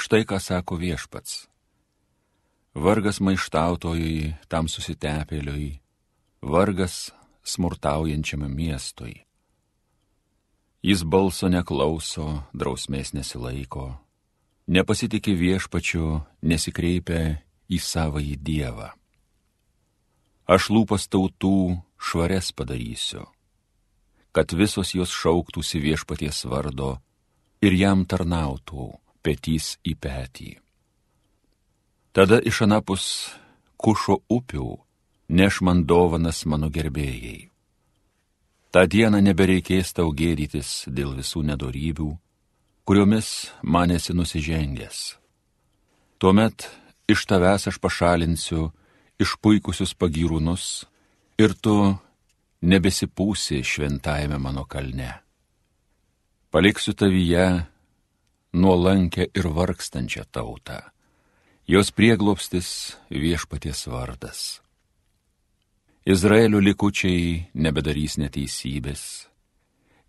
Štai ką sako viešpats. Vargas maištautojui, tam susitepėliui, vargas smurtaujančiam miestui. Jis balso neklauso, drausmės nesilaiko, nepasitikė viešpačiu, nesikreipia į savąjį Dievą. Aš lūpas tautų švarias padarysiu, kad visos jos šauktųsi viešpaties vardo ir jam tarnautų petys į petį. Tada iš anapus kušo upių neš man dovanas mano gerbėjai. Ta diena nebereikės tau gėdytis dėl visų nedorybių, kuriomis manėsi nusižengęs. Tuomet iš tavęs aš pašalinsiu išpuikusius pagyrūnus ir tu nebesipūsi šventajame mano kalne. Paliksiu tavyje nuolankę ir vargstančią tautą. Jos prieglopstis viešpaties vardas. Izraelio likučiai nebedarys neteisybės,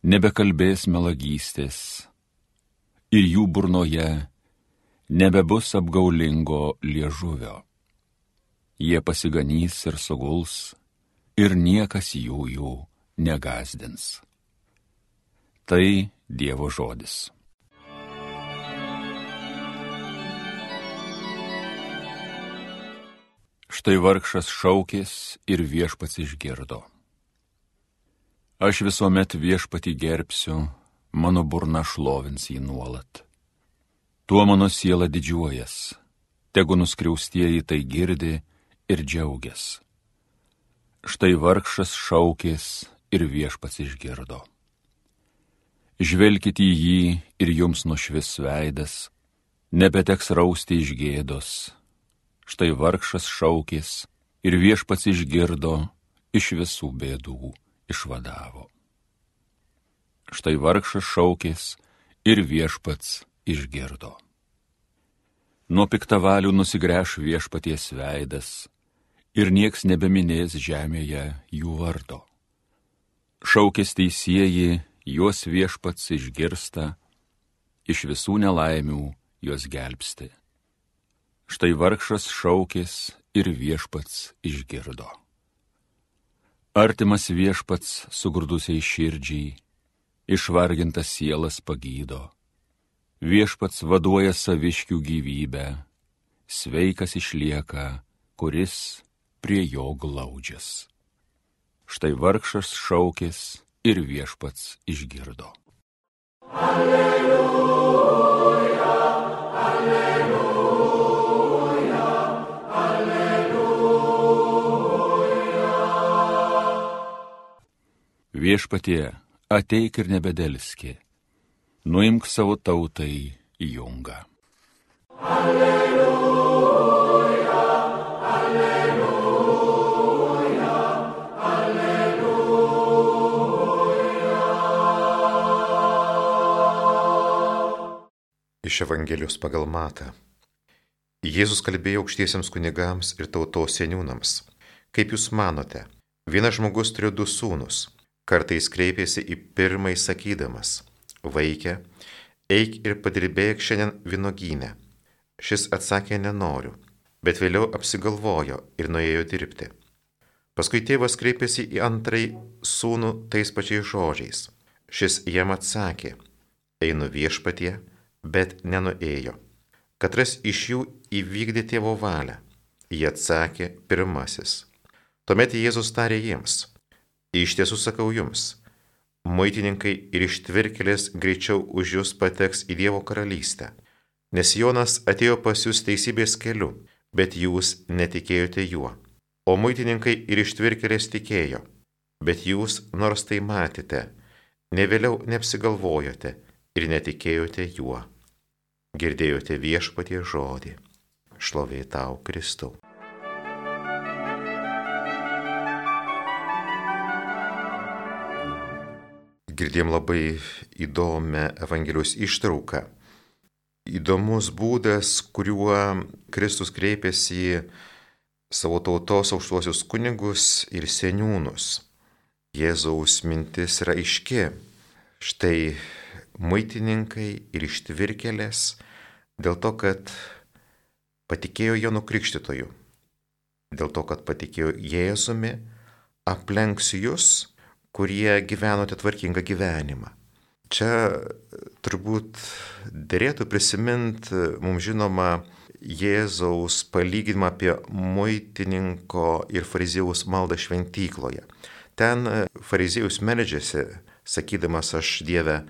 nebekalbės melagystės ir jų burnoje nebebus apgaulingo liežuvio. Jie pasiganys ir suguls ir niekas jų jų negazdins. Tai Dievo žodis. Štai vargšas šaukės ir viešpats išgirdo. Aš visuomet viešpati gerbsiu, mano burna šlovins jį nuolat. Tuo mano siela didžiuojas, tegu nuskriaustieji tai girdi ir džiaugias. Štai vargšas šaukės ir viešpats išgirdo. Žvelkite į jį ir jums nušvis veidas, nebeteks rausti iš gėdos štai vargšas šaukės ir viešpats išgirdo, iš visų bėdų išvadavo. Štai vargšas šaukės ir viešpats išgirdo. Nuo piktavalių nusigręš viešpaties veidas ir nieks nebeminės žemėje jų vardo. Šaukės teisėjai, juos viešpats išgirsta, iš visų nelaimių juos gelbsti. Štai vargšas šaukės ir viešpats išgirdo. Artimas viešpats sugurdusiai širdžiai, išvargintas sielas pagydo. Viešpats vaduoja saviškių gyvybę, sveikas išlieka, kuris prie jo glaudžias. Štai vargšas šaukės ir viešpats išgirdo. Alleluja. Viešpatie, ateik ir nebedelski, nuimk savo tautai jungą. Alleluja, alleluja, alleluja. Iš Evangelijos pagal Matą. Jėzus kalbėjo aukštiesiems kunigams ir tautos seniūnams. Kaip jūs manote, vienas žmogus turėjo du sūnus Kartais kreipėsi į pirmąjį sakydamas, vaikė, eik ir padirbėk šiandien vinogynę. Šis atsakė nenoriu, bet vėliau apsigalvojo ir nuėjo dirbti. Paskui tėvas kreipėsi į antrąjį sūnų tais pačiais žodžiais. Šis jam atsakė, einu viešpatie, bet nenuėjo. Katras iš jų įvykdė tėvo valią. Jie atsakė pirmasis. Tuomet Jėzus tarė jiems, Iš tiesų sakau jums, muitininkai ir ištvirkelės greičiau už jūs pateks į Dievo karalystę. Nes Jonas atėjo pas jūs teisybės keliu, bet jūs netikėjote juo. O muitininkai ir ištvirkelės tikėjo, bet jūs, nors tai matėte, ne vėliau neapsigalvojote ir netikėjote juo. Girdėjote viešpatie žodį. Šlovė tau, Kristau. Girdėjom labai įdomią Evangelijos ištrauką. Įdomus būdas, kuriuo Kristus kreipėsi į savo tautos aukštuosius kunigus ir seniūnus. Jėzaus mintis yra aiški. Štai muitininkai ir ištvirkelės Dėl to, kad patikėjo Jonu Krikštytoju. Dėl to, kad patikėjo Jėzumi, aplenks jūs, kurie gyvenote tvarkingą gyvenimą. Čia turbūt dėrėtų prisiminti mums žinoma Jėzaus palyginimą apie muitininko ir fariziejaus maldą šventykloje. Ten fariziejus meldžiasi, sakydamas, aš Dievę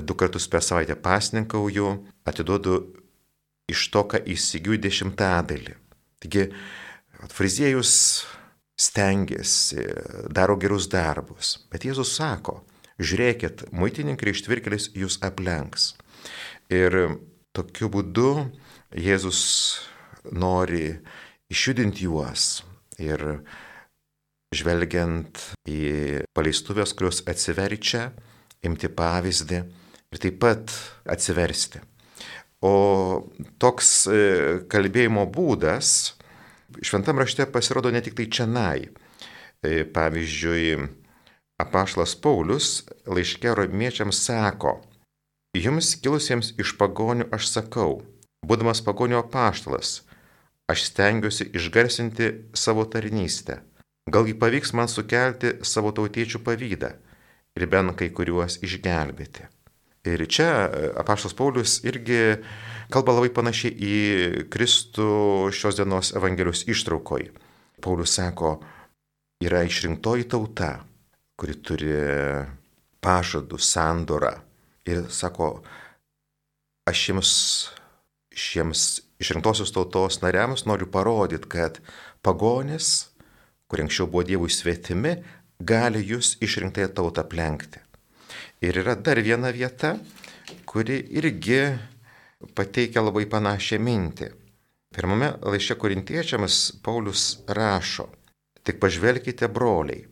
du kartus per savaitę pasninkauju, atiduodu iš to, ką įsigiu dešimtadalį. Taigi, fariziejus stengiasi, daro gerus darbus, bet Jėzus sako, žiūrėkit, muitininkai ištvirkelis jūs aplenks. Ir tokiu būdu Jėzus nori išjudinti juos ir žvelgiant į paleistuvės, kurios atsiverčia, imti pavyzdį ir taip pat atsiversti. O toks e, kalbėjimo būdas šventam rašte pasirodo ne tik tai čianai. E, pavyzdžiui, apašlas Paulius laiškė romiečiams sako, jums kilusiems iš pagonių aš sakau, būdamas pagonio apaštalas, aš stengiuosi išgarsinti savo tarnystę. Galgi pavyks man sukelti savo tautiečių pavydą ir bent kai kuriuos išgelbėti. Ir čia e, apaštas Paulius irgi kalba labai panašiai į Kristų šios dienos Evangelijos ištraukoj. Paulius sako, yra išrinktoji tauta, kuri turi pažadų, sandorą. Ir sako, aš jiems, šiems išrinktosios tautos nariams noriu parodyti, kad pagonis, kurie anksčiau buvo dievų svetimi, gali jūs išrinktąją tautą plenkti. Ir yra dar viena vieta, kuri irgi pateikia labai panašią mintį. Pirmame laiške korintiečiams Paulius rašo, tik pažvelkite broliai,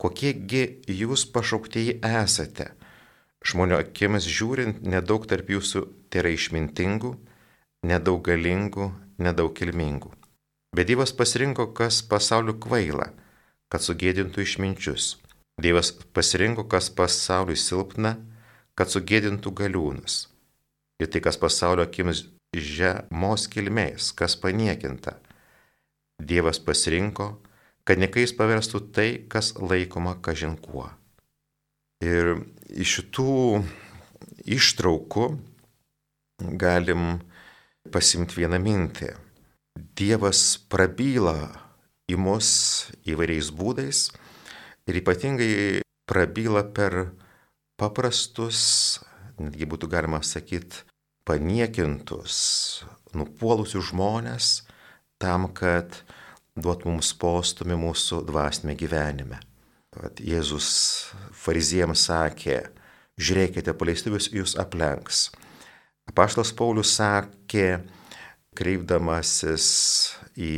kokiegi jūs pašauktieji esate. Žmonių akimis žiūrint, nedaug tarp jūsų tai yra išmintingų, nedaug galingų, nedaug kilmingų. Bet Dievas pasirinko, kas pasauliu kvaila, kad sugėdintų išminčius Dievas pasirinko, kas pasauliui silpna, kad sugėdintų galiūnus. Ir tai, kas pasaulio akims žemos kilmės, kas paniekinta. Dievas pasirinko, kad nekais paverstų tai, kas laikoma kažinkuo. Ir iš šitų ištraukų galim pasimti vieną mintį. Dievas prabyla į mus įvairiais būdais ir ypatingai prabyla per paprastus, netgi būtų galima sakyti, paniekintus, nupuolusius žmonės tam, kad duot mums postumį mūsų dvasinėme gyvenime. Vat Jėzus fariziejams sakė, žiūrėkite, paleistuvius jūs aplenks. Apaštas Paulius sakė, kreipdamasis į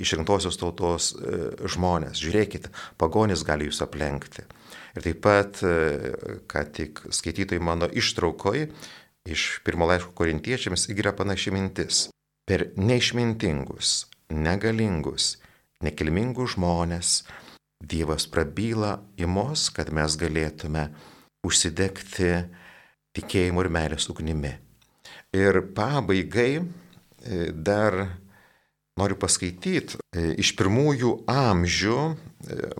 išrinktosios tautos e, žmonės. Žiūrėkit, pagonis gali jūs aplenkti. Ir taip pat, e, ką tik skaitytojai mano ištraukoj iš pirmo laiško korintiečiams yra panaši mintis. Per neišmintingus, negalingus, nekilmingus žmonės Dievas prabyla į mus, kad mes galėtume užsidegti tikėjimo ir meilės ugnimi. Ir pabaigai e, dar noriu paskaityti. E, iš pirmųjų amžių e,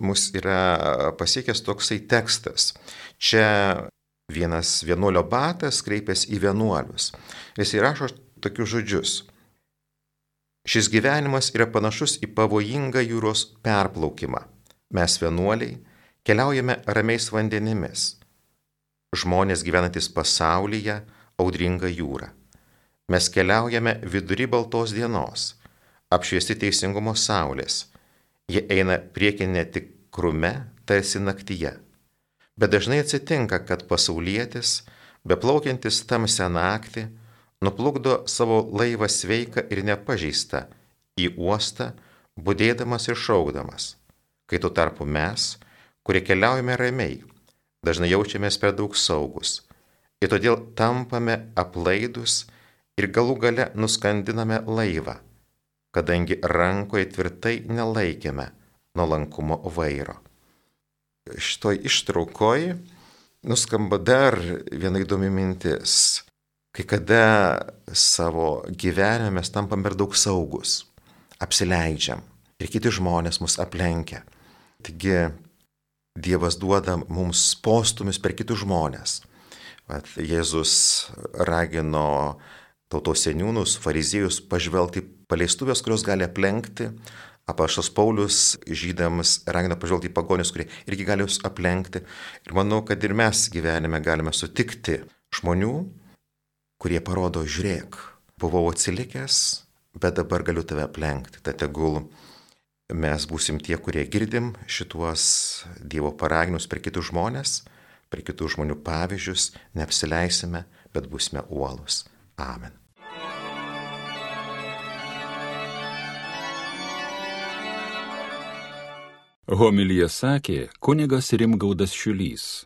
mus yra pasiekęs toksai tekstas. Čia vienas vienuolio batas kreipėsi į vienuolius. Jis įrašo tokius žodžius. Šis gyvenimas yra panašus į pavojingą jūros perplaukimą. Mes vienuoliai keliaujame ramiais vandenimis. Žmonės gyvenantis pasaulyje audringa jūra. Mes keliaujame vidury baltos dienos apšviesti teisingumo saulės. Jie eina priekin ne tik krume, tarsi naktyje. Bet dažnai atsitinka, kad pasaulietis, beplaukiantis tamsią naktį, nuplukdo savo laivą sveiką ir nepažeistą į uostą, būdėdamas ir šaukdamas. Kai tuo tarpu mes, kurie keliaujame ramiai, dažnai jaučiamės per daug saugus ir todėl tampame aplaidus ir galų gale nuskandiname laivą kadangi rankoje tvirtai nelaikėme nuolankumo vairo. Šitoj ištraukoj nuskamba dar viena įdomi mintis. Kai kada savo gyvenime mes tampam per daug saugus, apsileidžiam ir kiti žmonės mus aplenkia. Taigi Dievas duoda mums postumis per kitus žmonės. Vat Jėzus ragino tautos seniūnus, fariziejus pažvelgti paleistuvės, kurios gali aplenkti. Apaštas Paulius žydams ragina pažvelgti į pagonius, kurie irgi gali jūs aplenkti. Ir manau, kad ir mes gyvenime galime sutikti žmonių, kurie parodo, žiūrėk, buvau atsilikęs, bet dabar galiu tave aplenkti. Tad tegul mes būsim tie, kurie girdim šituos Dievo paraginimus per kitus žmonės, per kitų žmonių pavyzdžius, neapsileisime, bet būsime uolus. Amen. Homilyje sakė kunigas Rimgaudas Šiulys.